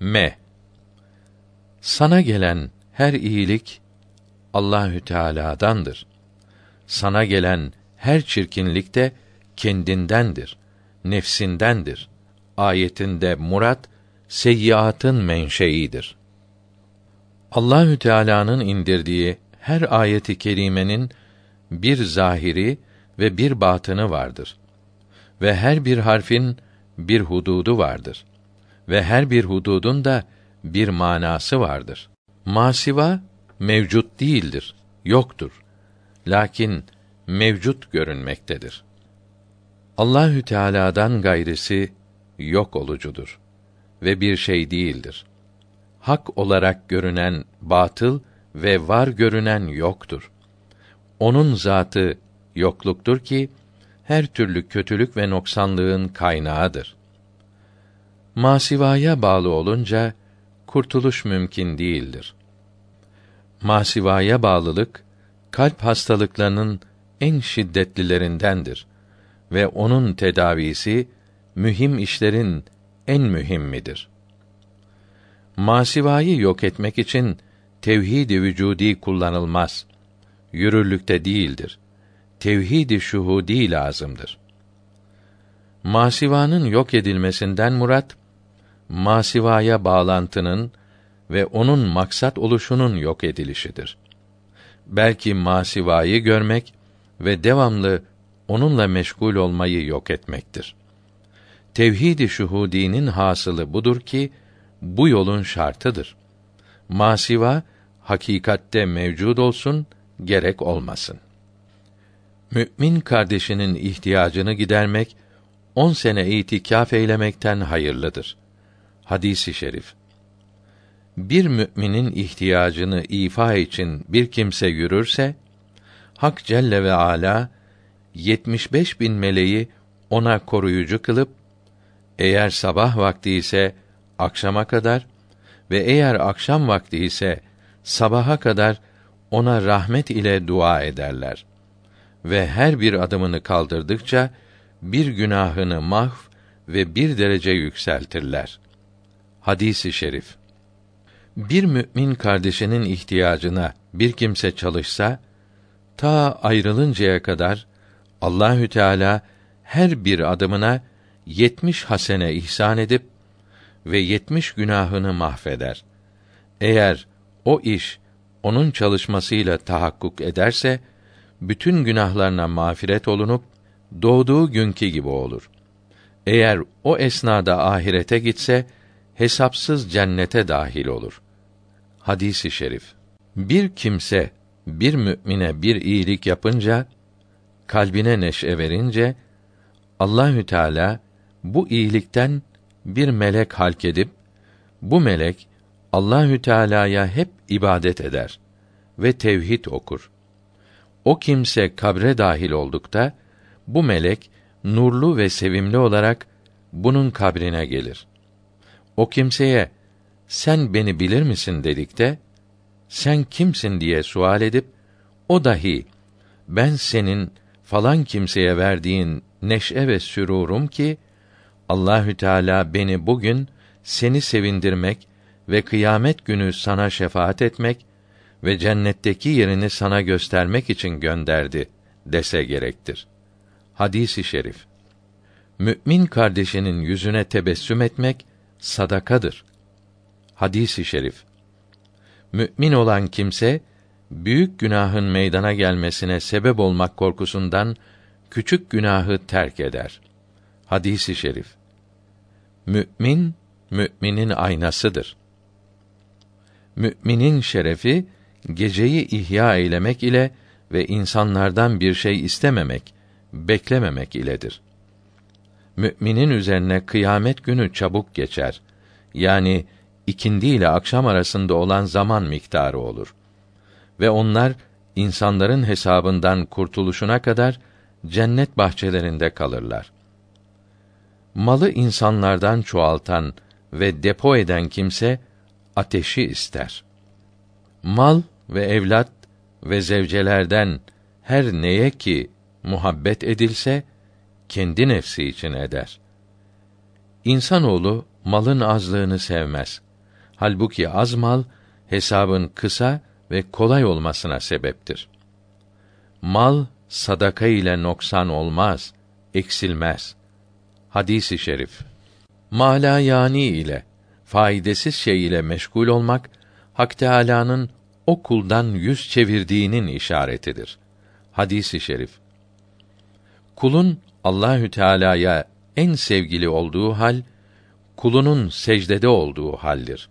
M. Sana gelen her iyilik Allahü Teala'dandır. Sana gelen her çirkinlik de kendindendir, nefsindendir. Ayetinde murat seyyiatın menşeidir. Allahü Teala'nın indirdiği her ayeti kerimenin bir zahiri ve bir batını vardır. Ve her bir harfin bir hududu vardır. Ve her bir hududun da bir manası vardır. Masiva mevcut değildir, yoktur. Lakin mevcut görünmektedir. Allahü Teala'dan gayrisi yok olucudur ve bir şey değildir. Hak olarak görünen batıl ve var görünen yoktur. Onun zatı yokluktur ki her türlü kötülük ve noksanlığın kaynağıdır. Masivaya bağlı olunca kurtuluş mümkün değildir. Masivaya bağlılık kalp hastalıklarının en şiddetlilerindendir ve onun tedavisi mühim işlerin en mühimmidir. Masivayı yok etmek için tevhid-i vücudi kullanılmaz. Yürürlükte değildir. Tevhid-i şuhudi lazımdır. Masivanın yok edilmesinden murat masivaya bağlantının ve onun maksat oluşunun yok edilişidir. Belki masivayı görmek ve devamlı onunla meşgul olmayı yok etmektir. Tevhid-i şuhudinin hasılı budur ki bu yolun şartıdır. Masiva hakikatte mevcud olsun, gerek olmasın. Mü'min kardeşinin ihtiyacını gidermek on sene itikaf eylemekten hayırlıdır. Hadisi şerif. Bir müminin ihtiyacını ifa için bir kimse yürürse, Hak Celle ve Ala 75 bin meleği ona koruyucu kılıp eğer sabah vakti ise akşama kadar ve eğer akşam vakti ise sabaha kadar ona rahmet ile dua ederler. Ve her bir adımını kaldırdıkça bir günahını mahv ve bir derece yükseltirler. Hadisi şerif. Bir mümin kardeşinin ihtiyacına bir kimse çalışsa ta ayrılıncaya kadar Allahü Teala her bir adımına yetmiş hasene ihsan edip ve yetmiş günahını mahveder. Eğer o iş onun çalışmasıyla tahakkuk ederse bütün günahlarına mağfiret olunup doğduğu günkü gibi olur. Eğer o esnada ahirete gitse hesapsız cennete dahil olur. Hadisi şerif. Bir kimse bir mümine bir iyilik yapınca kalbine neşe verince Allahü Teala bu iyilikten bir melek halk edip bu melek Allahü Teala'ya hep ibadet eder ve tevhid okur. O kimse kabre dahil oldukta bu melek nurlu ve sevimli olarak bunun kabrine gelir. O kimseye sen beni bilir misin dedikte sen kimsin diye sual edip o dahi ben senin falan kimseye verdiğin neşe ve sürurum ki Allahü Teala beni bugün seni sevindirmek ve kıyamet günü sana şefaat etmek ve cennetteki yerini sana göstermek için gönderdi dese gerektir. Hadisi şerif. Mümin kardeşinin yüzüne tebessüm etmek sadakadır. Hadisi şerif. Mümin olan kimse büyük günahın meydana gelmesine sebep olmak korkusundan küçük günahı terk eder. Hadisi şerif. Mümin müminin aynasıdır. Müminin şerefi geceyi ihya eylemek ile ve insanlardan bir şey istememek, beklememek iledir. Müminin üzerine kıyamet günü çabuk geçer. Yani ikindi ile akşam arasında olan zaman miktarı olur. Ve onlar insanların hesabından kurtuluşuna kadar cennet bahçelerinde kalırlar. Malı insanlardan çoğaltan ve depo eden kimse ateşi ister. Mal ve evlat ve zevcelerden her neye ki muhabbet edilse kendi nefsi için eder. İnsanoğlu malın azlığını sevmez. Halbuki az mal hesabın kısa ve kolay olmasına sebeptir. Mal sadaka ile noksan olmaz, eksilmez. Hadisi şerif. Mala yani ile faydasız şey ile meşgul olmak Hak Teâlâ'nın o kuldan yüz çevirdiğinin işaretidir. Hadisi şerif. Kulun Allahü Teala'ya en sevgili olduğu hal kulunun secdede olduğu haldir.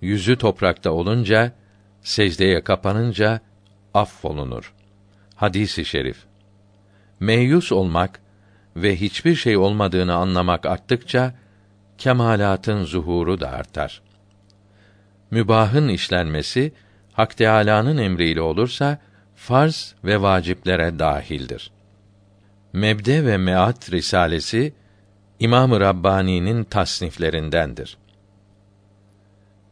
Yüzü toprakta olunca, secdeye kapanınca affolunur. Hadisi şerif. Meyus olmak ve hiçbir şey olmadığını anlamak arttıkça kemalatın zuhuru da artar. Mübahın işlenmesi Hak Teâlâ'nın emriyle olursa farz ve vaciplere dahildir. Mebde ve Meat risalesi İmam-ı Rabbani'nin tasniflerindendir.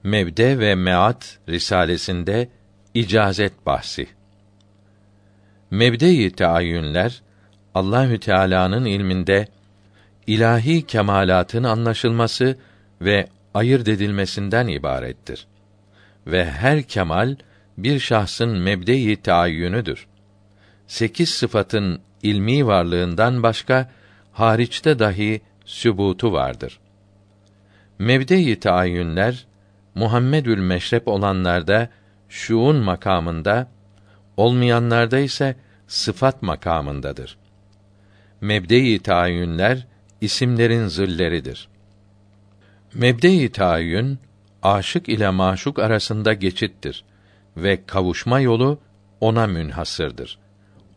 Mebde ve Meat risalesinde icazet bahsi. Mebde-i teayyünler Allahü Teala'nın ilminde ilahi kemalatın anlaşılması ve ayırt edilmesinden ibarettir. Ve her kemal bir şahsın mebde-i teayyünüdür. Sekiz sıfatın ilmi varlığından başka hariçte dahi sübutu vardır. Mebde-i teayyünler Muhammedül meşrep olanlarda şuun makamında, olmayanlarda ise sıfat makamındadır. Mebde-i tayyünler isimlerin zilleridir. Mebde-i tayyün aşık ile maşuk arasında geçittir ve kavuşma yolu ona münhasırdır.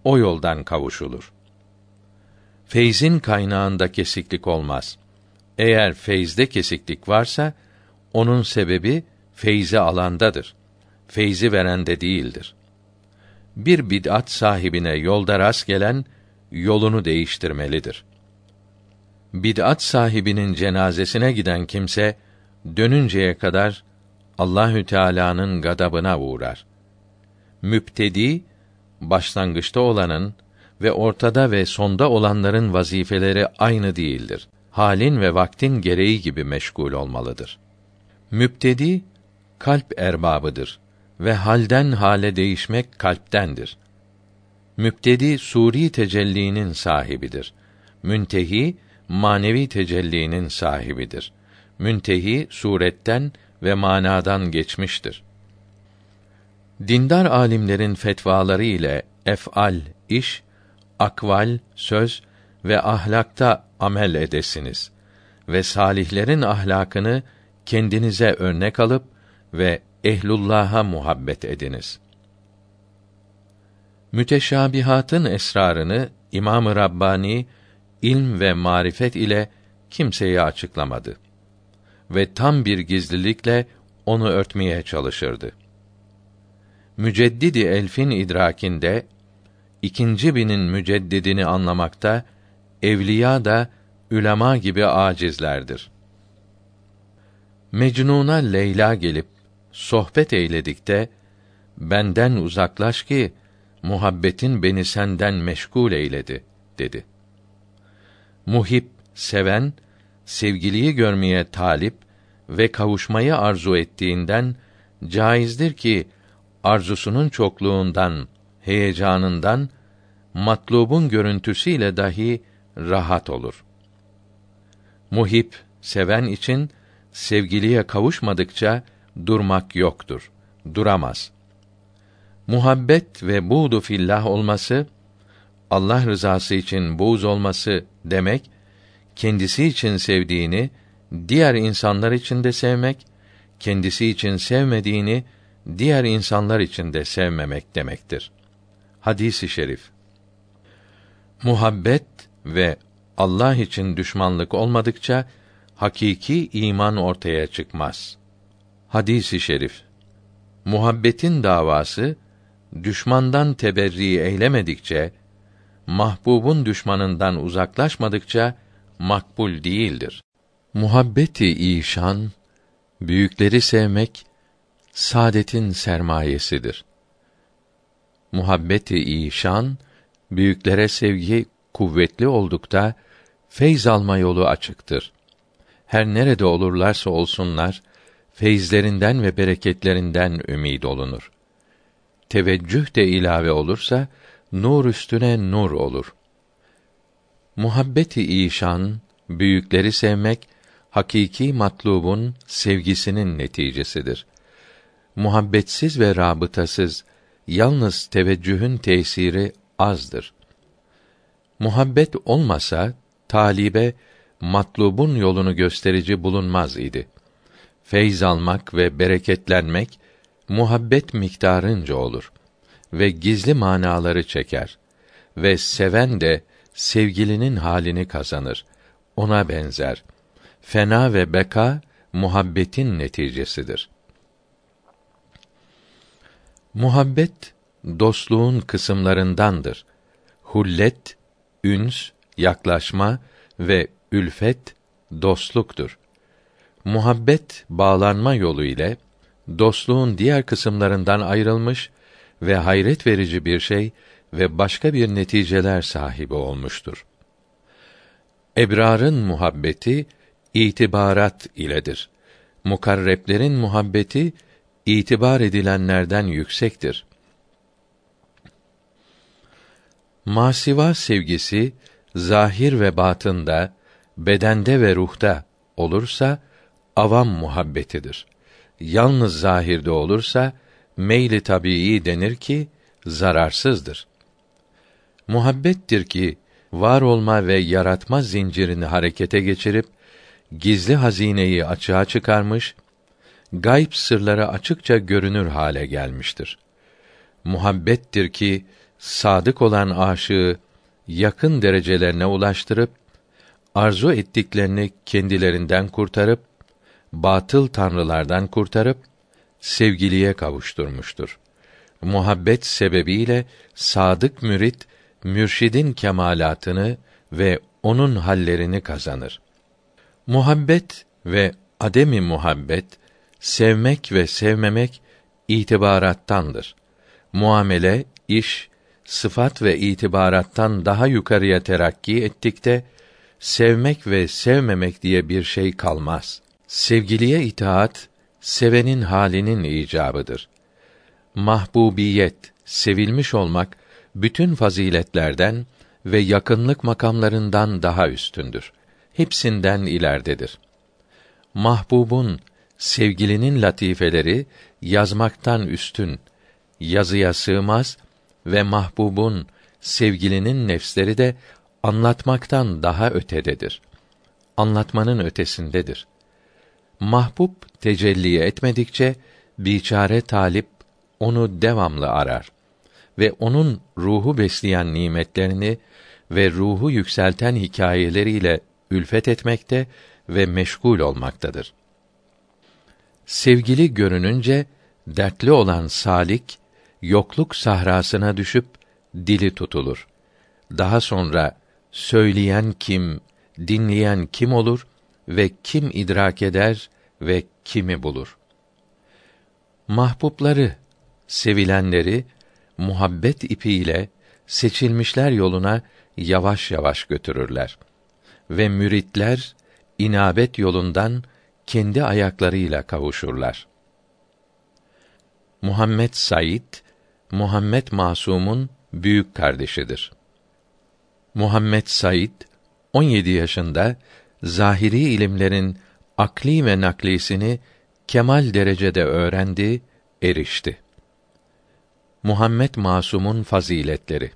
O yoldan kavuşulur. Feyzin kaynağında kesiklik olmaz. Eğer feyzde kesiklik varsa onun sebebi feyzi alandadır. Feyzi verende değildir. Bir bid'at sahibine yolda rast gelen yolunu değiştirmelidir. Bid'at sahibinin cenazesine giden kimse dönünceye kadar Allahü Teala'nın gadabına uğrar. Müptedi başlangıçta olanın ve ortada ve sonda olanların vazifeleri aynı değildir. Halin ve vaktin gereği gibi meşgul olmalıdır. Müptedi kalp erbabıdır ve halden hale değişmek kalptendir. Müptedi suri tecellinin sahibidir. Müntehi manevi tecellinin sahibidir. Müntehi suretten ve manadan geçmiştir. Dindar alimlerin fetvaları ile ef'al, iş, akval, söz ve ahlakta amel edesiniz ve salihlerin ahlakını kendinize örnek alıp ve ehlullah'a muhabbet ediniz. Müteşabihatın esrarını İmam-ı Rabbani ilm ve marifet ile kimseye açıklamadı ve tam bir gizlilikle onu örtmeye çalışırdı. Müceddidi Elf'in idrakinde ikinci binin müceddidini anlamakta evliya da ülema gibi acizlerdir. Mecnun'a Leyla gelip sohbet eyledikte benden uzaklaş ki muhabbetin beni senden meşgul eyledi dedi. Muhib, seven, sevgiliyi görmeye talip ve kavuşmayı arzu ettiğinden caizdir ki arzusunun çokluğundan, heyecanından matlubun görüntüsüyle dahi rahat olur. Muhib, seven için sevgiliye kavuşmadıkça durmak yoktur. Duramaz. Muhabbet ve buğdu fillah olması Allah rızası için buğz olması demek kendisi için sevdiğini diğer insanlar için de sevmek, kendisi için sevmediğini diğer insanlar için de sevmemek demektir. Hadisi şerif. Muhabbet ve Allah için düşmanlık olmadıkça hakiki iman ortaya çıkmaz. Hadisi şerif. Muhabbetin davası düşmandan teberri eylemedikçe, mahbubun düşmanından uzaklaşmadıkça makbul değildir. Muhabbeti işan, büyükleri sevmek saadetin sermayesidir. Muhabbeti işan, büyüklere sevgi kuvvetli oldukta feyz alma yolu açıktır. Her nerede olurlarsa olsunlar feyizlerinden ve bereketlerinden ümid olunur. Teveccüh de ilave olursa nur üstüne nur olur. Muhabbeti işan, büyükleri sevmek hakiki matlubun sevgisinin neticesidir. Muhabbetsiz ve rabıtasız yalnız teveccühün tesiri azdır. Muhabbet olmasa talibe matlubun yolunu gösterici bulunmaz idi. Feyz almak ve bereketlenmek muhabbet miktarınca olur ve gizli manaları çeker ve seven de sevgilinin halini kazanır. Ona benzer. Fena ve beka muhabbetin neticesidir. Muhabbet dostluğun kısımlarındandır. Hullet, üns, yaklaşma ve ülfet dostluktur. Muhabbet bağlanma yolu ile dostluğun diğer kısımlarından ayrılmış ve hayret verici bir şey ve başka bir neticeler sahibi olmuştur. Ebrarın muhabbeti itibarat iledir. Mukarreblerin muhabbeti itibar edilenlerden yüksektir. Masiva sevgisi zahir ve batında, bedende ve ruhta olursa avam muhabbetidir. Yalnız zahirde olursa meyli tabii denir ki zararsızdır. Muhabbettir ki var olma ve yaratma zincirini harekete geçirip gizli hazineyi açığa çıkarmış, gayb sırları açıkça görünür hale gelmiştir. Muhabbettir ki sadık olan aşığı yakın derecelerine ulaştırıp arzu ettiklerini kendilerinden kurtarıp batıl tanrılardan kurtarıp sevgiliye kavuşturmuştur. Muhabbet sebebiyle sadık mürit mürşidin kemalatını ve onun hallerini kazanır. Muhabbet ve ademi muhabbet, sevmek ve sevmemek itibarattandır. Muamele, iş, sıfat ve itibarattan daha yukarıya terakki ettikte sevmek ve sevmemek diye bir şey kalmaz. Sevgiliye itaat sevenin halinin icabıdır. Mahbubiyet, sevilmiş olmak bütün faziletlerden ve yakınlık makamlarından daha üstündür. Hepsinden ileridedir. Mahbubun, sevgilinin latifeleri yazmaktan üstün, yazıya sığmaz ve mahbubun, sevgilinin nefsleri de anlatmaktan daha ötededir. Anlatmanın ötesindedir. Mahbub tecelli etmedikçe biçare talip onu devamlı arar ve onun ruhu besleyen nimetlerini ve ruhu yükselten hikayeleriyle ülfet etmekte ve meşgul olmaktadır. Sevgili görününce dertli olan salik yokluk sahrasına düşüp dili tutulur. Daha sonra söyleyen kim, dinleyen kim olur ve kim idrak eder ve kimi bulur? Mahbubları, sevilenleri muhabbet ipiyle seçilmişler yoluna yavaş yavaş götürürler ve müritler inabet yolundan kendi ayaklarıyla kavuşurlar. Muhammed Said Muhammed Masum'un büyük kardeşidir. Muhammed Said 17 yaşında zahiri ilimlerin akli ve naklisini kemal derecede öğrendi, erişti. Muhammed Masum'un faziletleri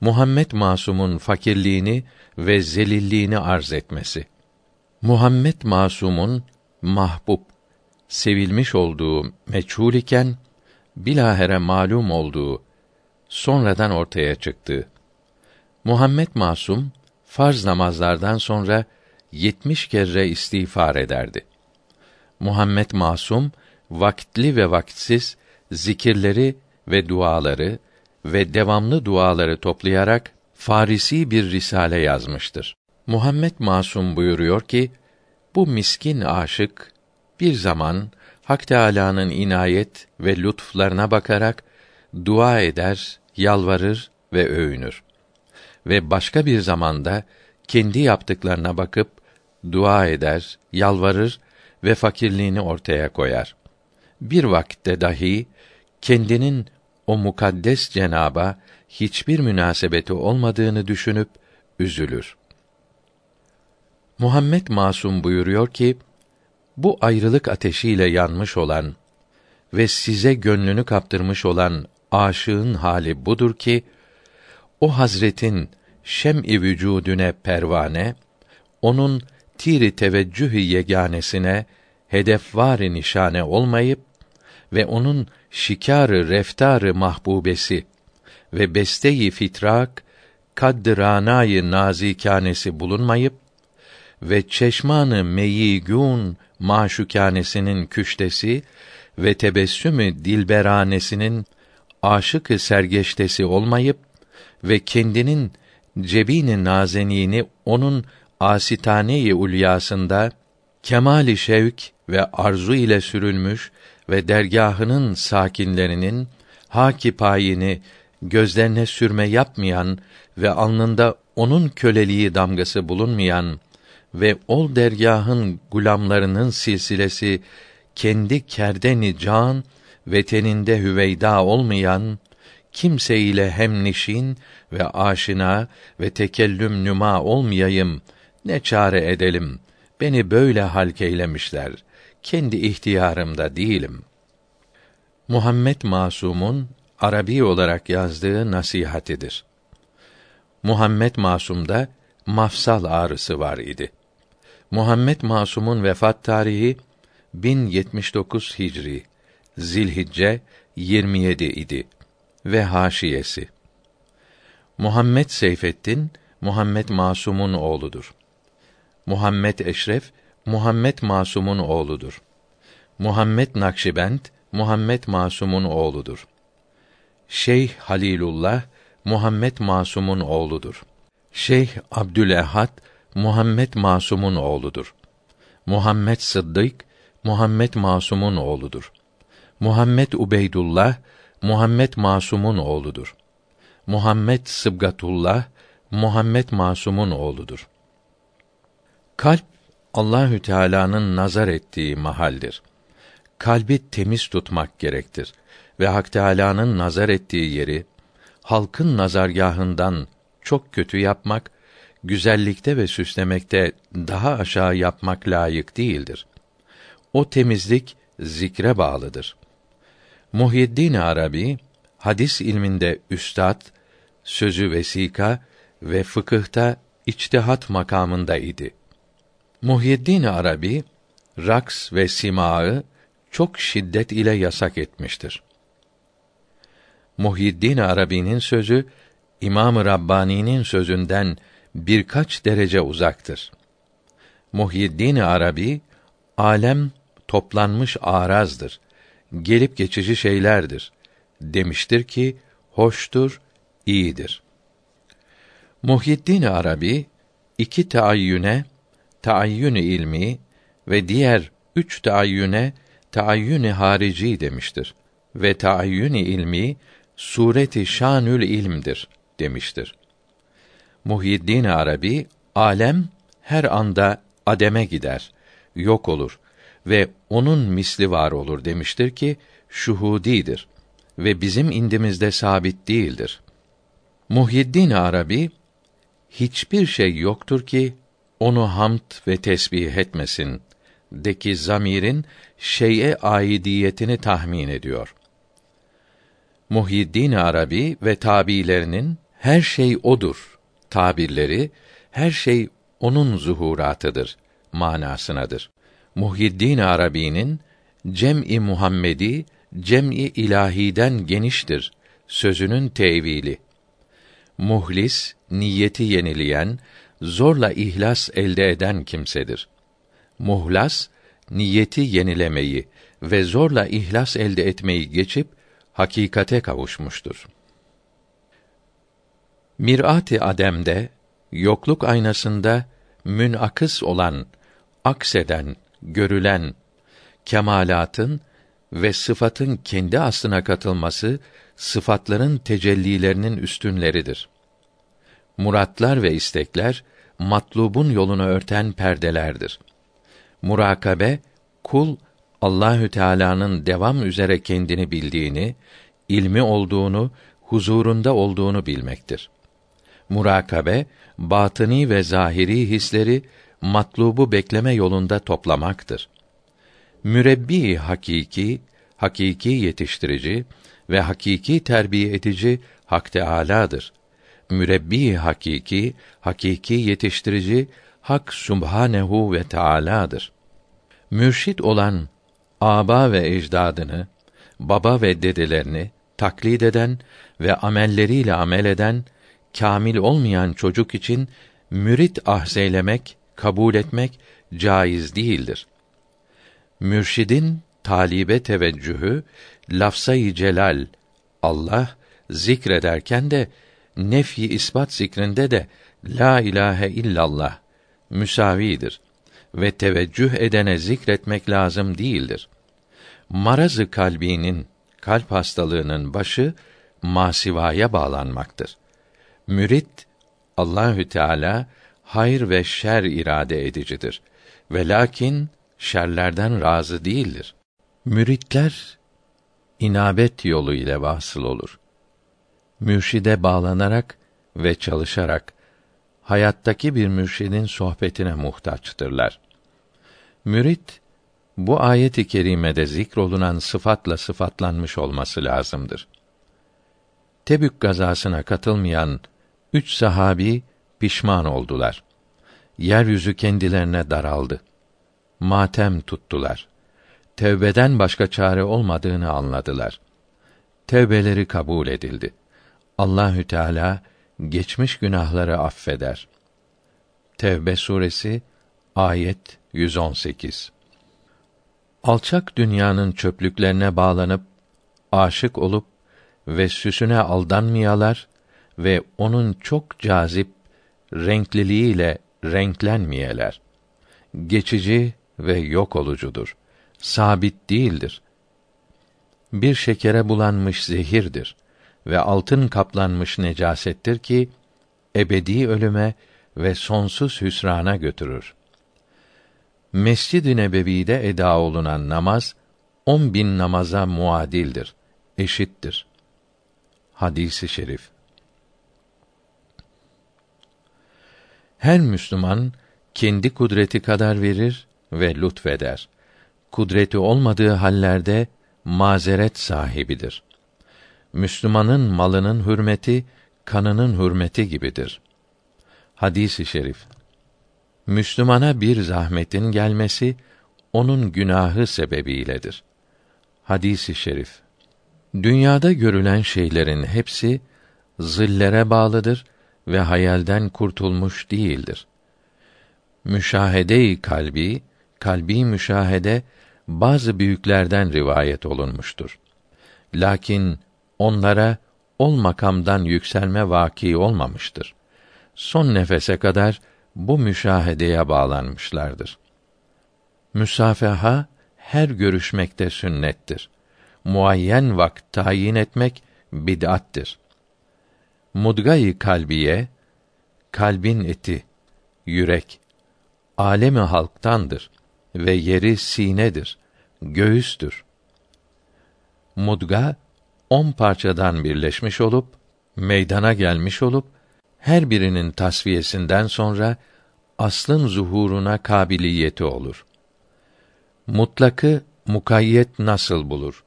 Muhammed Masum'un fakirliğini ve zelilliğini arz etmesi. Muhammed Masum'un mahbub, sevilmiş olduğu meçhul iken bilahere malum olduğu sonradan ortaya çıktı. Muhammed Masum farz namazlardan sonra yetmiş kere istiğfar ederdi. Muhammed Masum vakitli ve vakitsiz zikirleri ve duaları ve devamlı duaları toplayarak Farisi bir risale yazmıştır. Muhammed Masum buyuruyor ki bu miskin aşık bir zaman Hak Teâlâ'nın inayet ve lütflarına bakarak dua eder, yalvarır ve övünür. Ve başka bir zamanda kendi yaptıklarına bakıp dua eder, yalvarır ve fakirliğini ortaya koyar. Bir vakitte dahi kendinin o mukaddes cenaba hiçbir münasebeti olmadığını düşünüp üzülür. Muhammed Masum buyuruyor ki, bu ayrılık ateşiyle yanmış olan ve size gönlünü kaptırmış olan aşığın hali budur ki, o hazretin şem-i vücudüne pervane, onun tiri teveccühü yeganesine hedefvar nişane olmayıp ve onun şikarı reftarı mahbubesi ve besteyi fitrak kadranayı nazikanesi bulunmayıp ve çeşmanı meyigûn maşukanesinin küştesi ve tebessümü dilberanesinin aşık sergeçtesi olmayıp ve kendinin cebini nazenini onun asitane-i ulyasında kemali şevk ve arzu ile sürülmüş ve dergahının sakinlerinin haki payini gözlerine sürme yapmayan ve alnında onun köleliği damgası bulunmayan ve ol dergahın gulamlarının silsilesi kendi kerdeni can ve teninde hüveyda olmayan kimse ile hemnişin ve aşina ve tekellüm nüma olmayayım ne çare edelim beni böyle halk eylemişler kendi ihtiyarımda değilim Muhammed Masum'un Arabi olarak yazdığı nasihatidir. Muhammed Masum'da mafsal ağrısı var idi. Muhammed Masum'un vefat tarihi 1079 Hicri Zilhicce 27 idi ve haşiyesi. Muhammed Seyfettin Muhammed Masum'un oğludur. Muhammed Eşref Muhammed Masum'un oğludur. Muhammed Nakşibend Muhammed Masum'un oğludur. Şeyh Halilullah Muhammed Masum'un oğludur. Şeyh Abdülehad Muhammed Masum'un oğludur. Muhammed Sıddık Muhammed Masum'un oğludur. Muhammed Ubeydullah Muhammed Masum'un oğludur. Muhammed Sıbgatullah Muhammed Masum'un oğludur. Kalp Allahü Teala'nın nazar ettiği mahaldir. Kalbi temiz tutmak gerektir ve Hak Teala'nın nazar ettiği yeri halkın nazargahından çok kötü yapmak, güzellikte ve süslemekte daha aşağı yapmak layık değildir. O temizlik zikre bağlıdır. Muhyiddin Arabi hadis ilminde üstad, sözü vesika ve fıkıhta içtihat makamında idi. Muhyiddin Arabi raks ve simağı çok şiddet ile yasak etmiştir. Muhyiddin Arabi'nin sözü İmam-ı Rabbani'nin sözünden birkaç derece uzaktır. Muhyiddin Arabi alem toplanmış arazdır. Gelip geçici şeylerdir demiştir ki hoştur, iyidir. Muhyiddin Arabi iki taayyüne taayyün ilmi ve diğer üç taayyüne taayyün harici demiştir. Ve taayyün ilmi sureti şanül ilmdir demiştir. Muhyiddin Arabi alem her anda ademe gider, yok olur ve onun misli var olur demiştir ki şuhudidir ve bizim indimizde sabit değildir. Muhyiddin Arabi hiçbir şey yoktur ki onu hamd ve tesbih etmesin deki zamirin şey'e aidiyetini tahmin ediyor. Muhyiddin Arabi ve tabilerinin her şey odur tabirleri her şey onun zuhuratıdır manasınadır. Muhyiddin Arabi'nin cem'i Muhammedi cem'i ilahiden geniştir sözünün tevili. Muhlis niyeti yenileyen, zorla ihlas elde eden kimsedir. Muhlas niyeti yenilemeyi ve zorla ihlas elde etmeyi geçip hakikate kavuşmuştur. Mirat-ı Adem'de yokluk aynasında münakıs olan, akseden, görülen kemalatın ve sıfatın kendi aslına katılması sıfatların tecellilerinin üstünleridir. Muratlar ve istekler matlubun yolunu örten perdelerdir. Murakabe kul Allahü Teala'nın devam üzere kendini bildiğini, ilmi olduğunu, huzurunda olduğunu bilmektir. Murakabe, batını ve zahiri hisleri matlubu bekleme yolunda toplamaktır. Mürebbi hakiki, hakiki yetiştirici ve hakiki terbiye edici Hak Teâlâ'dır. Mürebbi hakiki, hakiki yetiştirici Hak Subhanehu ve Teâlâ'dır. Mürşit olan aba ve ecdadını, baba ve dedelerini taklit eden ve amelleriyle amel eden kamil olmayan çocuk için mürit ahzeylemek, kabul etmek caiz değildir. Mürşidin talibe teveccühü lafzayı celal Allah zikrederken de nefi isbat zikrinde de la ilahe illallah müsavidir ve teveccüh edene zikretmek lazım değildir. Marazı kalbinin, kalp hastalığının başı masivaya bağlanmaktır. Mürit Allahü Teala hayır ve şer irade edicidir ve lakin şerlerden razı değildir. Müritler inabet yolu ile vasıl olur. Mürşide bağlanarak ve çalışarak hayattaki bir mürşidin sohbetine muhtaçtırlar. Mürit bu ayet-i kerimede zikrolunan sıfatla sıfatlanmış olması lazımdır. Tebük gazasına katılmayan üç sahabi pişman oldular. Yeryüzü kendilerine daraldı. Matem tuttular. Tevbeden başka çare olmadığını anladılar. Tevbeleri kabul edildi. Allahü Teala geçmiş günahları affeder. Tevbe suresi ayet 118. Alçak dünyanın çöplüklerine bağlanıp aşık olup ve süsüne aldanmayalar ve onun çok cazip renkliliğiyle renklenmeyeler. Geçici ve yok olucudur. Sabit değildir. Bir şekere bulanmış zehirdir ve altın kaplanmış necasettir ki ebedi ölüme ve sonsuz hüsrana götürür. Mescid-i Nebevi'de eda olunan namaz on bin namaza muadildir, eşittir. Hadisi şerif. Her Müslüman kendi kudreti kadar verir ve lütfeder. Kudreti olmadığı hallerde mazeret sahibidir. Müslümanın malının hürmeti kanının hürmeti gibidir. Hadisi şerif. Müslümana bir zahmetin gelmesi onun günahı sebebiyledir. Hadisi şerif. Dünyada görülen şeylerin hepsi zillere bağlıdır ve hayalden kurtulmuş değildir. Müşahede-i kalbi, kalbi müşahede bazı büyüklerden rivayet olunmuştur. Lakin onlara ol makamdan yükselme vaki olmamıştır. Son nefese kadar bu müşahedeye bağlanmışlardır. Müsafaha her görüşmekte sünnettir. Muayyen vakt tayin etmek bid'attir. Mudgayı kalbiye kalbin eti, yürek, alemi halktandır ve yeri sinedir, göğüstür. Mudga on parçadan birleşmiş olup meydana gelmiş olup her birinin tasfiyesinden sonra aslın zuhuruna kabiliyeti olur. Mutlakı mukayyet nasıl bulur?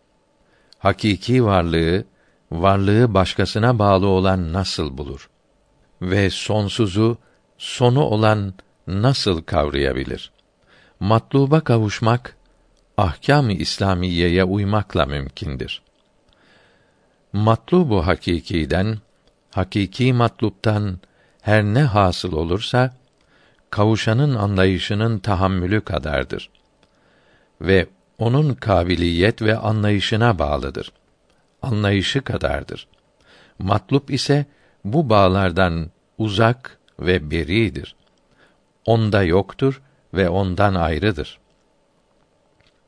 Hakiki varlığı, varlığı başkasına bağlı olan nasıl bulur? Ve sonsuzu, sonu olan nasıl kavrayabilir? Matluba kavuşmak, ahkâm-ı İslamiyeye uymakla mümkündür. Matlubu hakikiden hakiki matluptan her ne hasıl olursa kavuşanın anlayışının tahammülü kadardır ve onun kabiliyet ve anlayışına bağlıdır. Anlayışı kadardır. Matlup ise bu bağlardan uzak ve beridir. Onda yoktur ve ondan ayrıdır.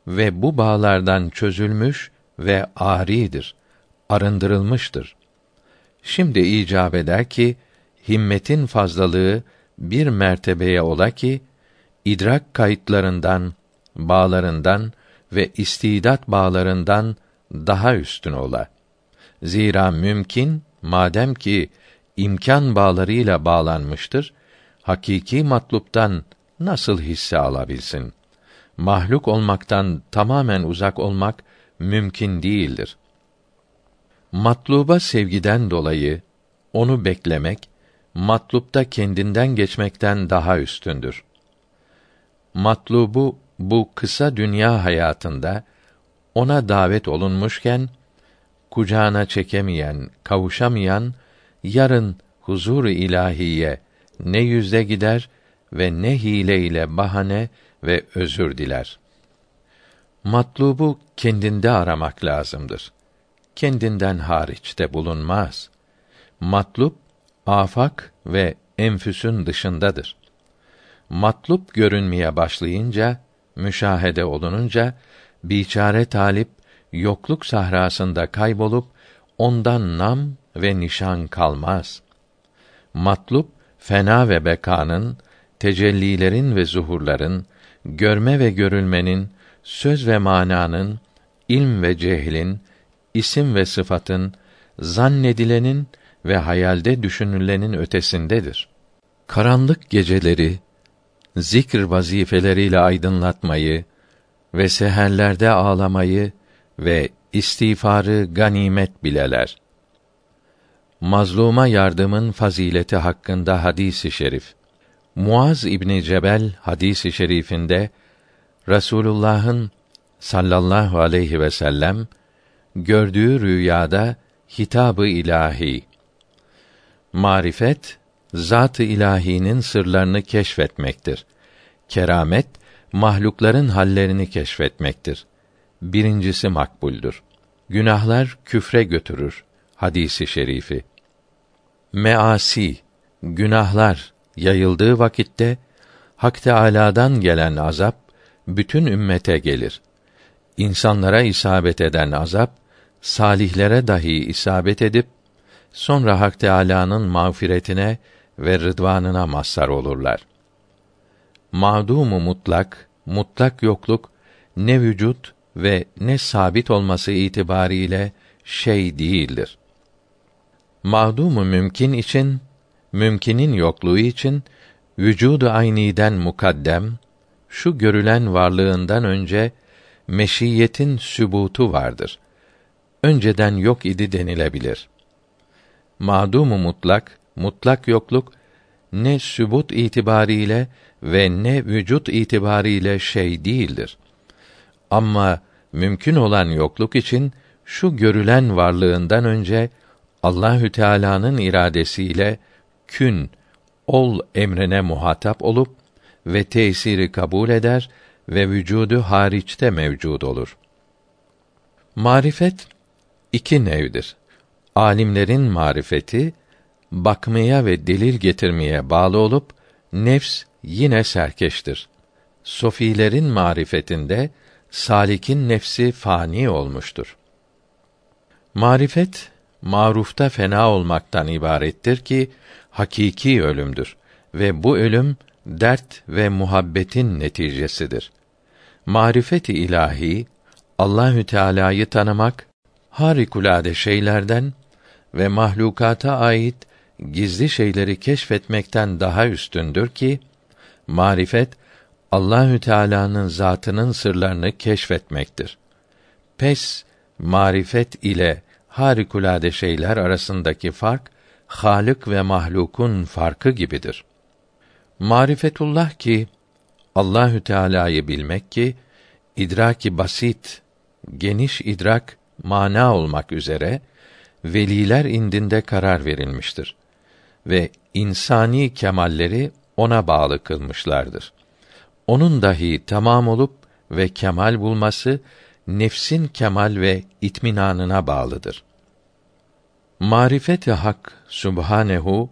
Ve bu bağlardan çözülmüş ve aridir, arındırılmıştır. Şimdi icap eder ki himmetin fazlalığı bir mertebeye ola ki idrak kayıtlarından bağlarından ve istidat bağlarından daha üstün ola. Zira mümkün madem ki imkan bağlarıyla bağlanmıştır, hakiki matluptan nasıl hisse alabilsin? Mahluk olmaktan tamamen uzak olmak mümkün değildir. Matluba sevgiden dolayı onu beklemek matlupta kendinden geçmekten daha üstündür. Matlubu bu kısa dünya hayatında ona davet olunmuşken kucağına çekemeyen, kavuşamayan yarın huzur ilahiye ne yüzde gider ve ne hile ile bahane ve özür diler. Matlubu kendinde aramak lazımdır. Kendinden hariçte bulunmaz. Matlub afak ve enfüsün dışındadır. Matlup görünmeye başlayınca, müşahede olununca biçare talip yokluk sahrasında kaybolup ondan nam ve nişan kalmaz. Matlup fena ve bekanın, tecellilerin ve zuhurların, görme ve görülmenin, söz ve mananın, ilm ve cehlin, isim ve sıfatın, zannedilenin ve hayalde düşünülenin ötesindedir. Karanlık geceleri zikr vazifeleriyle aydınlatmayı ve seherlerde ağlamayı ve istiğfarı ganimet bileler. Mazluma yardımın fazileti hakkında hadisi şerif. Muaz İbni Cebel hadisi şerifinde Rasulullah'ın sallallahu aleyhi ve sellem gördüğü rüyada hitabı ilahi Marifet zat-ı ilahinin sırlarını keşfetmektir. Keramet mahlukların hallerini keşfetmektir. Birincisi makbuldür. Günahlar küfre götürür. Hadisi şerifi. Measi günahlar yayıldığı vakitte Hak Teâlâ'dan gelen azap bütün ümmete gelir. İnsanlara isabet eden azap salihlere dahi isabet edip sonra Hak Teâlâ'nın mağfiretine ve rıdvanına mazhar olurlar. Mağdumu mutlak, mutlak yokluk ne vücut ve ne sabit olması itibariyle şey değildir. Mağdumu mümkün için, mümkinin yokluğu için vücudu ayniden mukaddem, şu görülen varlığından önce meşiyetin sübutu vardır. Önceden yok idi denilebilir ma'dumu mutlak, mutlak yokluk ne sübut itibariyle ve ne vücut itibariyle şey değildir. Ama mümkün olan yokluk için şu görülen varlığından önce Allahü Teala'nın iradesiyle kün ol emrine muhatap olup ve tesiri kabul eder ve vücudu hariçte mevcud olur. Marifet iki nevdir alimlerin marifeti bakmaya ve delil getirmeye bağlı olup nefs yine serkeştir. Sofilerin marifetinde salikin nefsi fani olmuştur. Marifet marufta fena olmaktan ibarettir ki hakiki ölümdür ve bu ölüm dert ve muhabbetin neticesidir. Marifeti ilahi Allahü Teala'yı tanımak harikulade şeylerden ve mahlukata ait gizli şeyleri keşfetmekten daha üstündür ki marifet Allahü Teala'nın zatının sırlarını keşfetmektir. Pes marifet ile harikulade şeyler arasındaki fark Halık ve mahlukun farkı gibidir. Marifetullah ki Allahü Teala'yı bilmek ki idraki basit, geniş idrak mana olmak üzere veliler indinde karar verilmiştir ve insani kemalleri ona bağlı kılmışlardır. Onun dahi tamam olup ve kemal bulması nefsin kemal ve itminanına bağlıdır. Marifet-i Hak Subhanehu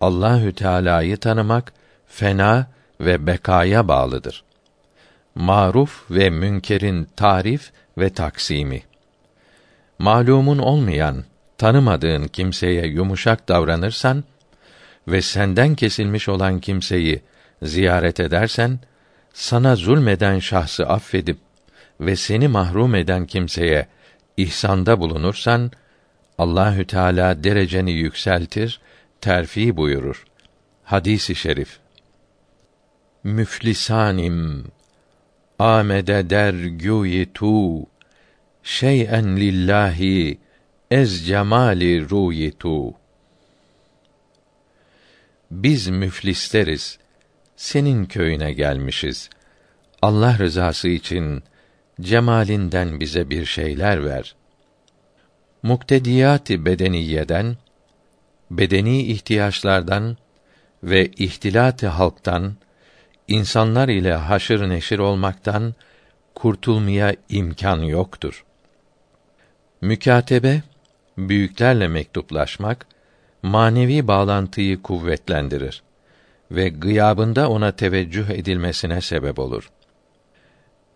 Allahü Teala'yı tanımak fena ve bekaya bağlıdır. Maruf ve münkerin tarif ve taksimi. Malumun olmayan tanımadığın kimseye yumuşak davranırsan ve senden kesilmiş olan kimseyi ziyaret edersen sana zulmeden şahsı affedip ve seni mahrum eden kimseye ihsanda bulunursan Allahü Teala dereceni yükseltir, terfi buyurur. Hadisi şerif. Müflisanim amede der güyi tu şey'en lillahi ez cemali ruyi tu. Biz müflisleriz. Senin köyüne gelmişiz. Allah rızası için cemalinden bize bir şeyler ver. Muktediyati bedeniyeden, bedeni ihtiyaçlardan ve ihtilat halktan, insanlar ile haşır neşir olmaktan kurtulmaya imkan yoktur. Mükatebe, büyüklerle mektuplaşmak, manevi bağlantıyı kuvvetlendirir ve gıyabında ona teveccüh edilmesine sebep olur.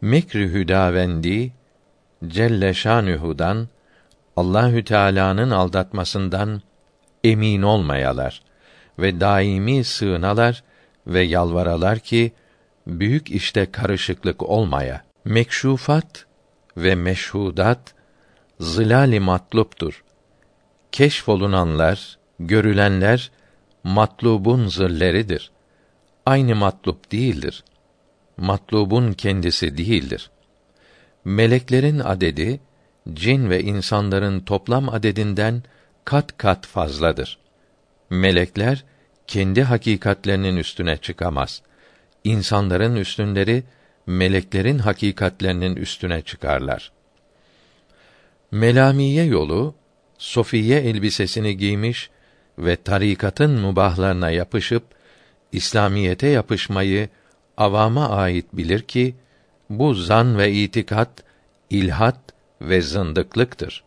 Mekri hüdavendi Celle Şanuhu'dan Allahü Teala'nın aldatmasından emin olmayalar ve daimi sığınalar ve yalvaralar ki büyük işte karışıklık olmaya. Mekşufat ve meşhudat zilali matluptur. Keşfolunanlar, görülenler matlubun zilleridir. Aynı matlup değildir. Matlubun kendisi değildir. Meleklerin adedi cin ve insanların toplam adedinden kat kat fazladır. Melekler kendi hakikatlerinin üstüne çıkamaz. İnsanların üstünleri meleklerin hakikatlerinin üstüne çıkarlar. Melamiye yolu sofiye elbisesini giymiş ve tarikatın mubahlarına yapışıp İslamiyete yapışmayı avama ait bilir ki bu zan ve itikat ilhat ve zındıklıktır.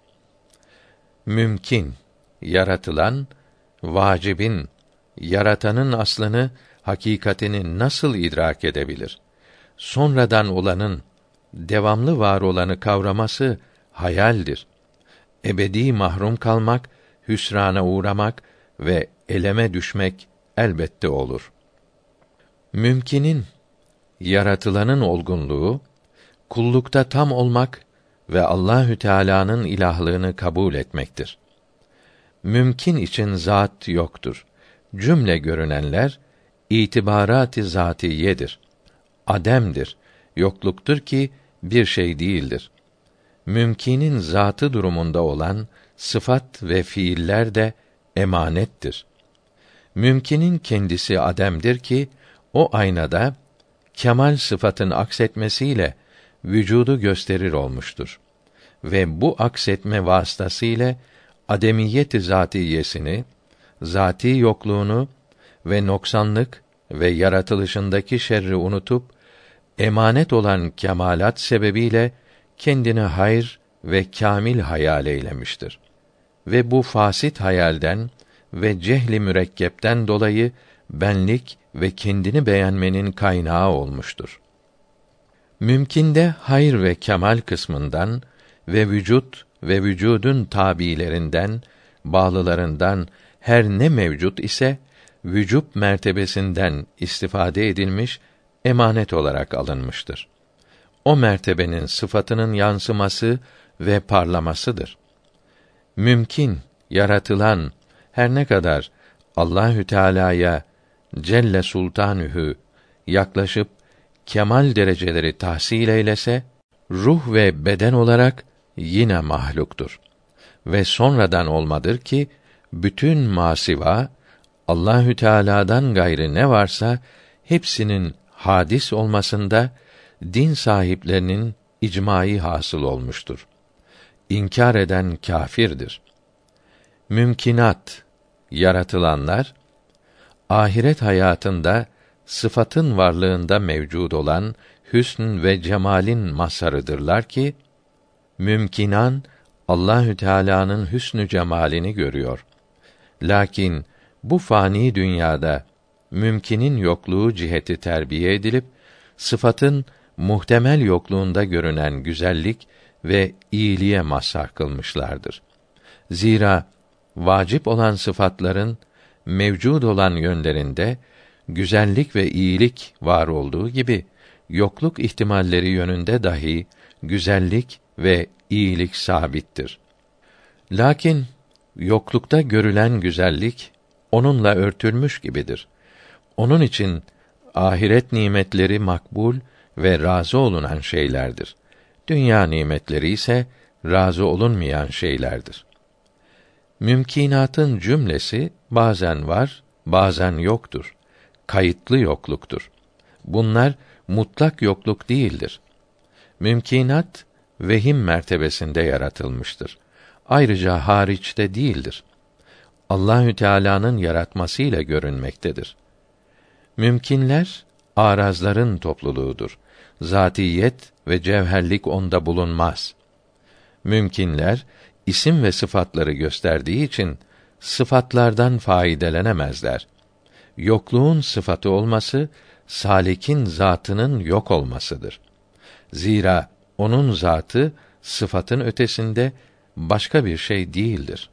Mümkün yaratılan vacibin yaratanın aslını hakikatini nasıl idrak edebilir? Sonradan olanın devamlı var olanı kavraması hayaldir. Ebedi mahrum kalmak, hüsrana uğramak ve eleme düşmek elbette olur. Mümkinin yaratılanın olgunluğu kullukta tam olmak ve Allahü Teala'nın ilahlığını kabul etmektir. Mümkün için zat yoktur. Cümle görünenler itibarat-ı zatiyedir. Ademdir, yokluktur ki bir şey değildir. Mümkinin zatı durumunda olan sıfat ve fiiller de emanettir. Mümkinin kendisi ademdir ki o aynada kemal sıfatın aksetmesiyle vücudu gösterir olmuştur. Ve bu aksetme vasıtasıyla ademiyet-i zatiyesini, zati yokluğunu ve noksanlık ve yaratılışındaki şerri unutup emanet olan kemalat sebebiyle kendini hayır ve kamil hayal eylemiştir. Ve bu fasit hayalden ve cehli mürekkepten dolayı benlik ve kendini beğenmenin kaynağı olmuştur. Mümkinde hayır ve kemal kısmından ve vücut ve vücudun tabilerinden, bağlılarından her ne mevcut ise vücub mertebesinden istifade edilmiş, emanet olarak alınmıştır. O mertebenin sıfatının yansıması ve parlamasıdır. Mümkün, yaratılan her ne kadar Allahü Teala'ya Celle Sultanühü yaklaşıp kemal dereceleri tahsil eylese ruh ve beden olarak yine mahluktur ve sonradan olmadır ki bütün masiva Allahü Teala'dan gayrı ne varsa hepsinin hadis olmasında din sahiplerinin icmai hasıl olmuştur. İnkar eden kâfirdir. Mümkinat yaratılanlar ahiret hayatında sıfatın varlığında mevcud olan hüsn ve cemalin masarıdırlar ki mümkinan Allahü Teala'nın hüsnü cemalini görüyor. Lakin bu fani dünyada mümkinin yokluğu ciheti terbiye edilip sıfatın muhtemel yokluğunda görünen güzellik ve iyiliğe mazhar kılmışlardır. Zira vacip olan sıfatların mevcud olan yönlerinde güzellik ve iyilik var olduğu gibi yokluk ihtimalleri yönünde dahi güzellik ve iyilik sabittir. Lakin yoklukta görülen güzellik onunla örtülmüş gibidir. Onun için ahiret nimetleri makbul ve razı olunan şeylerdir. Dünya nimetleri ise razı olunmayan şeylerdir. Mümkinatın cümlesi bazen var, bazen yoktur. Kayıtlı yokluktur. Bunlar mutlak yokluk değildir. Mümkinat vehim mertebesinde yaratılmıştır. Ayrıca hariçte değildir. Allahü Teala'nın yaratmasıyla görünmektedir. Mümkinler arazların topluluğudur. Zatiyet ve cevherlik onda bulunmaz. Mümkinler isim ve sıfatları gösterdiği için sıfatlardan faydelenemezler. Yokluğun sıfatı olması salikin zatının yok olmasıdır. Zira onun zatı sıfatın ötesinde başka bir şey değildir.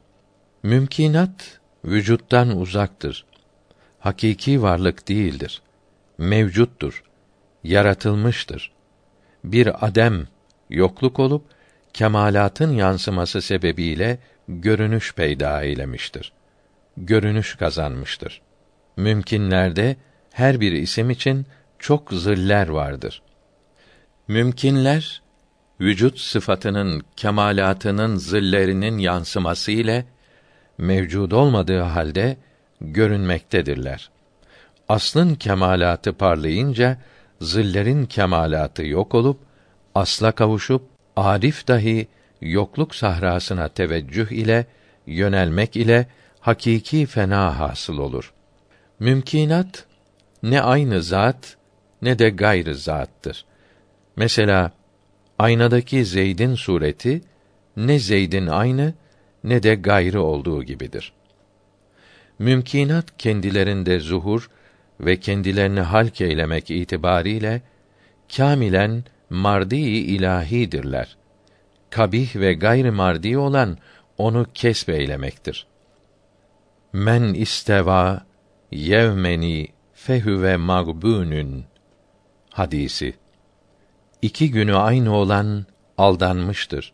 Mümkinat vücuttan uzaktır. Hakiki varlık değildir. Mevcuttur. Yaratılmıştır. Bir adem yokluk olup kemalatın yansıması sebebiyle görünüş peyda eylemiştir. Görünüş kazanmıştır. Mümkinlerde her bir isim için çok ziller vardır. Mümkinler vücut sıfatının kemalatının zillerinin yansıması ile mevcud olmadığı halde görünmektedirler. Aslın kemalatı parlayınca zillerin kemalatı yok olup asla kavuşup arif dahi yokluk sahrasına teveccüh ile yönelmek ile hakiki fena hasıl olur. Mümkinat ne aynı zat ne de gayrı zattır. Mesela aynadaki Zeyd'in sureti ne Zeyd'in aynı ne de gayrı olduğu gibidir. Mümkinat kendilerinde zuhur ve kendilerini halk eylemek itibariyle kâmilen mardi ilahidirler. Kabih ve gayri mardi olan onu kesbeylemektir. Men isteva yevmeni fehüve magbunun hadisi iki günü aynı olan aldanmıştır.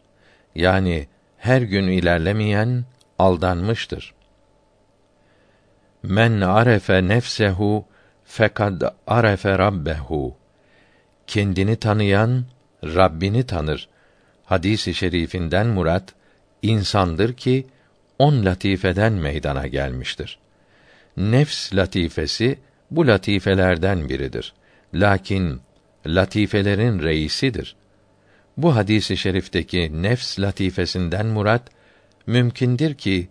Yani her gün ilerlemeyen aldanmıştır. Men arefe nefsehu fekad arefe rabbehu. Kendini tanıyan Rabbini tanır. Hadisi i şerifinden murat insandır ki on latifeden meydana gelmiştir. Nefs latifesi bu latifelerden biridir. Lakin latifelerin reisidir. Bu hadisi şerifteki nefs latifesinden murat mümkündür ki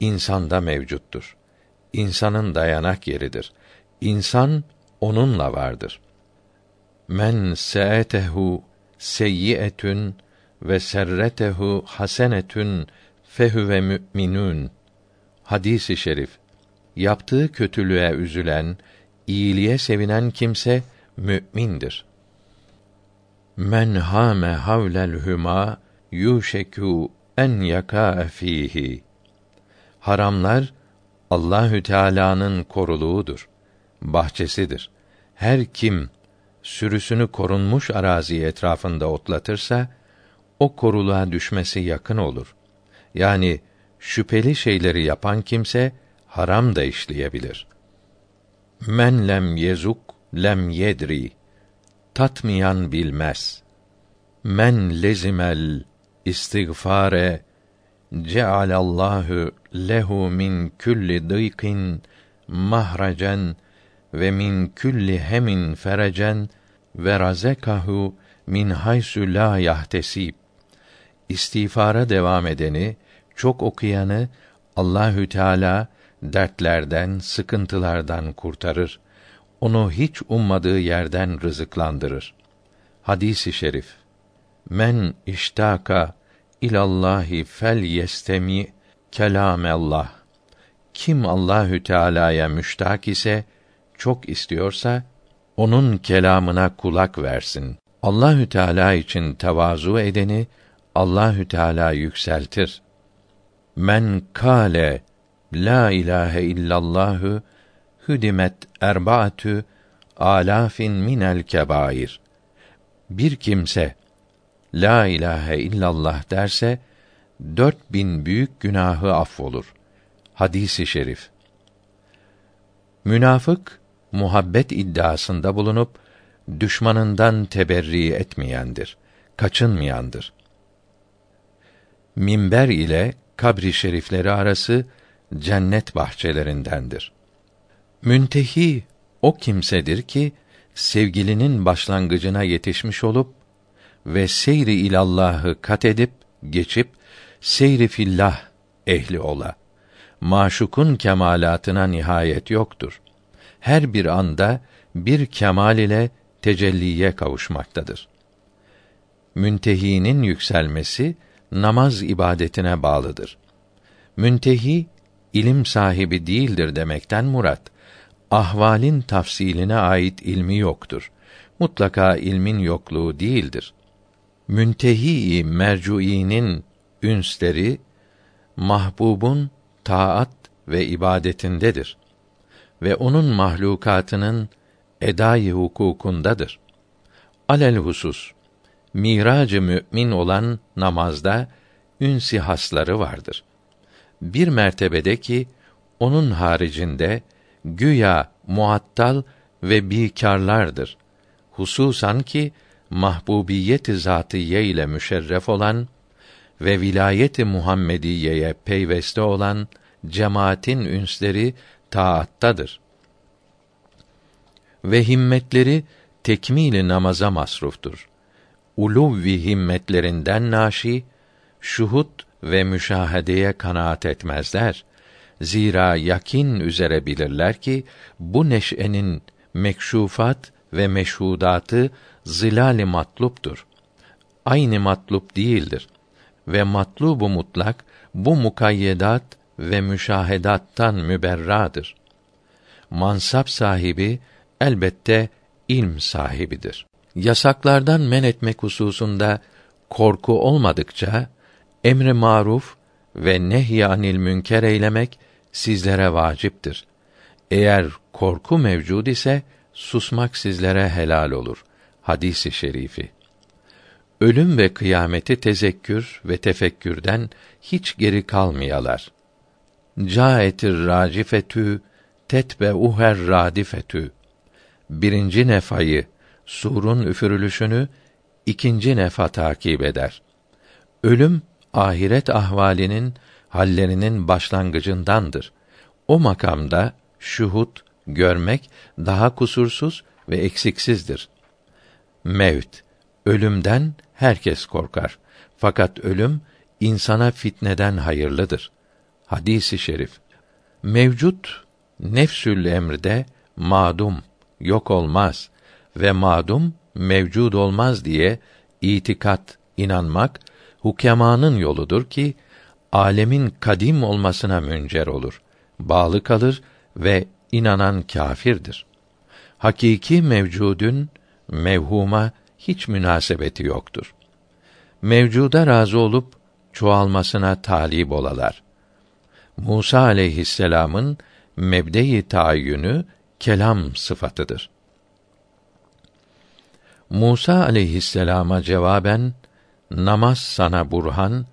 insanda mevcuttur. İnsanın dayanak yeridir. İnsan onunla vardır. Men seetehu seyyietün ve serretehu hasenetün fehüve mü'minun. Hadisi şerif. Yaptığı kötülüğe üzülen, iyiliğe sevinen kimse mü'mindir. Men hame havlel hüma yuşeku en yaka fihi. Haramlar Allahü Teala'nın koruluğudur, bahçesidir. Her kim sürüsünü korunmuş arazi etrafında otlatırsa o koruluğa düşmesi yakın olur. Yani şüpheli şeyleri yapan kimse haram da işleyebilir. Men lem yezuk lem yedri tatmayan bilmez. Men lezimel istiğfare cealallahu lehu min külli dıykin mahracen ve min külli hemin ferecen ve razekahu min haysu la yahtesib. İstiğfara devam edeni, çok okuyanı Allahü Teala dertlerden, sıkıntılardan kurtarır onu hiç ummadığı yerden rızıklandırır. Hadisi şerif. Men iştaka ilallahi fel yestemi kelamellah. Kim Allahü Teala'ya müştak ise çok istiyorsa onun kelamına kulak versin. Allahü Teala için tevazu edeni Allahü Teala yükseltir. Men kâle la ilahe illallahu hüdimet erbaatü alafin minel kebair. bir kimse la ilahe illallah derse dört bin büyük günahı affolur. Hadisi şerif. Münafık muhabbet iddiasında bulunup düşmanından teberri etmeyendir, kaçınmayandır. Minber ile kabri şerifleri arası cennet bahçelerindendir. Müntehi o kimsedir ki sevgilinin başlangıcına yetişmiş olup ve seyri ilallahı kat edip geçip seyri fillah ehli ola. Maşukun kemalatına nihayet yoktur. Her bir anda bir kemal ile tecelliye kavuşmaktadır. Müntehinin yükselmesi namaz ibadetine bağlıdır. Müntehi ilim sahibi değildir demekten murat ahvalin tafsiline ait ilmi yoktur. Mutlaka ilmin yokluğu değildir. Müntehi mercuinin ünsleri mahbubun taat ve ibadetindedir ve onun mahlukatının edai hukukundadır. Alel husus miracı mümin olan namazda ünsi hasları vardır. Bir mertebede ki onun haricinde güya muattal ve bikarlardır. Hususan ki mahbubiyet-i zatiye ile müşerref olan ve vilayeti Muhammediyeye peyveste olan cemaatin ünsleri taattadır. Ve himmetleri tekmili namaza masruftur. Uluvvi himmetlerinden naşi şuhut ve müşahedeye kanaat etmezler. Zira yakin üzere bilirler ki bu neşenin mekşufat ve meşhudatı zilal-i matluptur. Aynı matlup değildir ve matlubu mutlak bu mukayyedat ve müşahedattan müberradır. Mansap sahibi elbette ilm sahibidir. Yasaklardan men etmek hususunda korku olmadıkça emri maruf ve nehyanil münker eylemek sizlere vaciptir. Eğer korku mevcud ise susmak sizlere helal olur. Hadisi şerifi. Ölüm ve kıyameti tezekkür ve tefekkürden hiç geri kalmayalar. Caetir racifetü tetbe uher radifetü. Birinci nefayı, surun üfürülüşünü ikinci nefa takip eder. Ölüm ahiret ahvalinin hallerinin başlangıcındandır. O makamda şuhut görmek daha kusursuz ve eksiksizdir. Mevt ölümden herkes korkar. Fakat ölüm insana fitneden hayırlıdır. Hadisi şerif. Mevcut nefsül emrde madum yok olmaz ve madum mevcud olmaz diye itikat inanmak hukemanın yoludur ki alemin kadim olmasına müncer olur. Bağlı kalır ve inanan kâfirdir. Hakiki mevcudun mevhuma hiç münasebeti yoktur. Mevcuda razı olup çoğalmasına talip olalar. Musa aleyhisselam'ın mebde-i tayyünü kelam sıfatıdır. Musa aleyhisselama cevaben namaz sana burhan,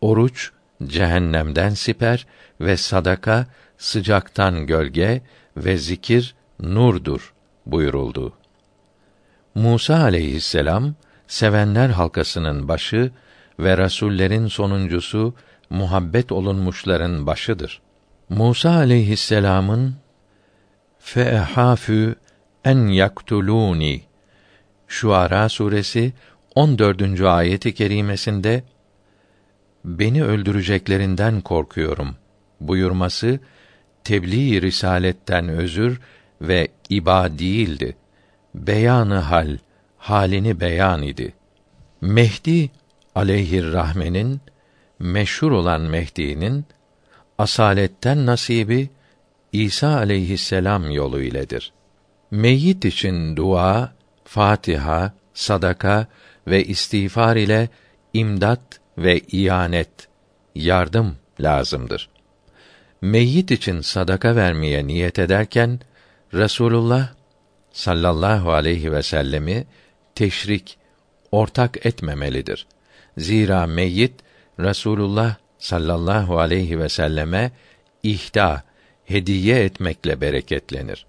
oruç cehennemden siper ve sadaka sıcaktan gölge ve zikir nurdur buyuruldu. Musa aleyhisselam sevenler halkasının başı ve rasullerin sonuncusu muhabbet olunmuşların başıdır. Musa aleyhisselamın feehafü en yaktuluni Şuara suresi 14. ayeti kerimesinde beni öldüreceklerinden korkuyorum buyurması tebliğ risaletten özür ve iba değildi. Beyanı hal, halini beyan idi. Mehdi aleyhir rahmenin meşhur olan Mehdi'nin asaletten nasibi İsa aleyhisselam yolu iledir. Meyyit için dua, Fatiha, sadaka ve istiğfar ile imdat ve iyanet, yardım lazımdır. Meyyit için sadaka vermeye niyet ederken Resulullah sallallahu aleyhi ve sellemi teşrik ortak etmemelidir. Zira meyyit Rasulullah sallallahu aleyhi ve selleme ihda, hediye etmekle bereketlenir.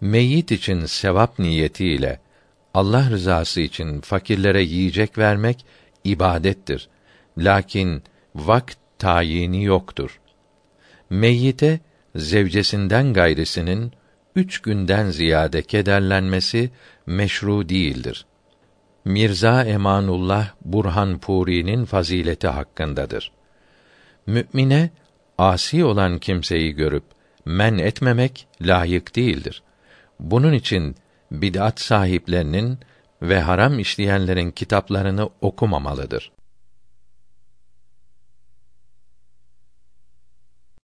Meyyit için sevap niyetiyle Allah rızası için fakirlere yiyecek vermek ibadettir. Lakin vakt tayini yoktur. Meyyite zevcesinden gayrisinin üç günden ziyade kederlenmesi meşru değildir. Mirza Emanullah Burhan Puri'nin fazileti hakkındadır. Mü'mine asi olan kimseyi görüp men etmemek layık değildir. Bunun için bid'at sahiplerinin ve haram işleyenlerin kitaplarını okumamalıdır.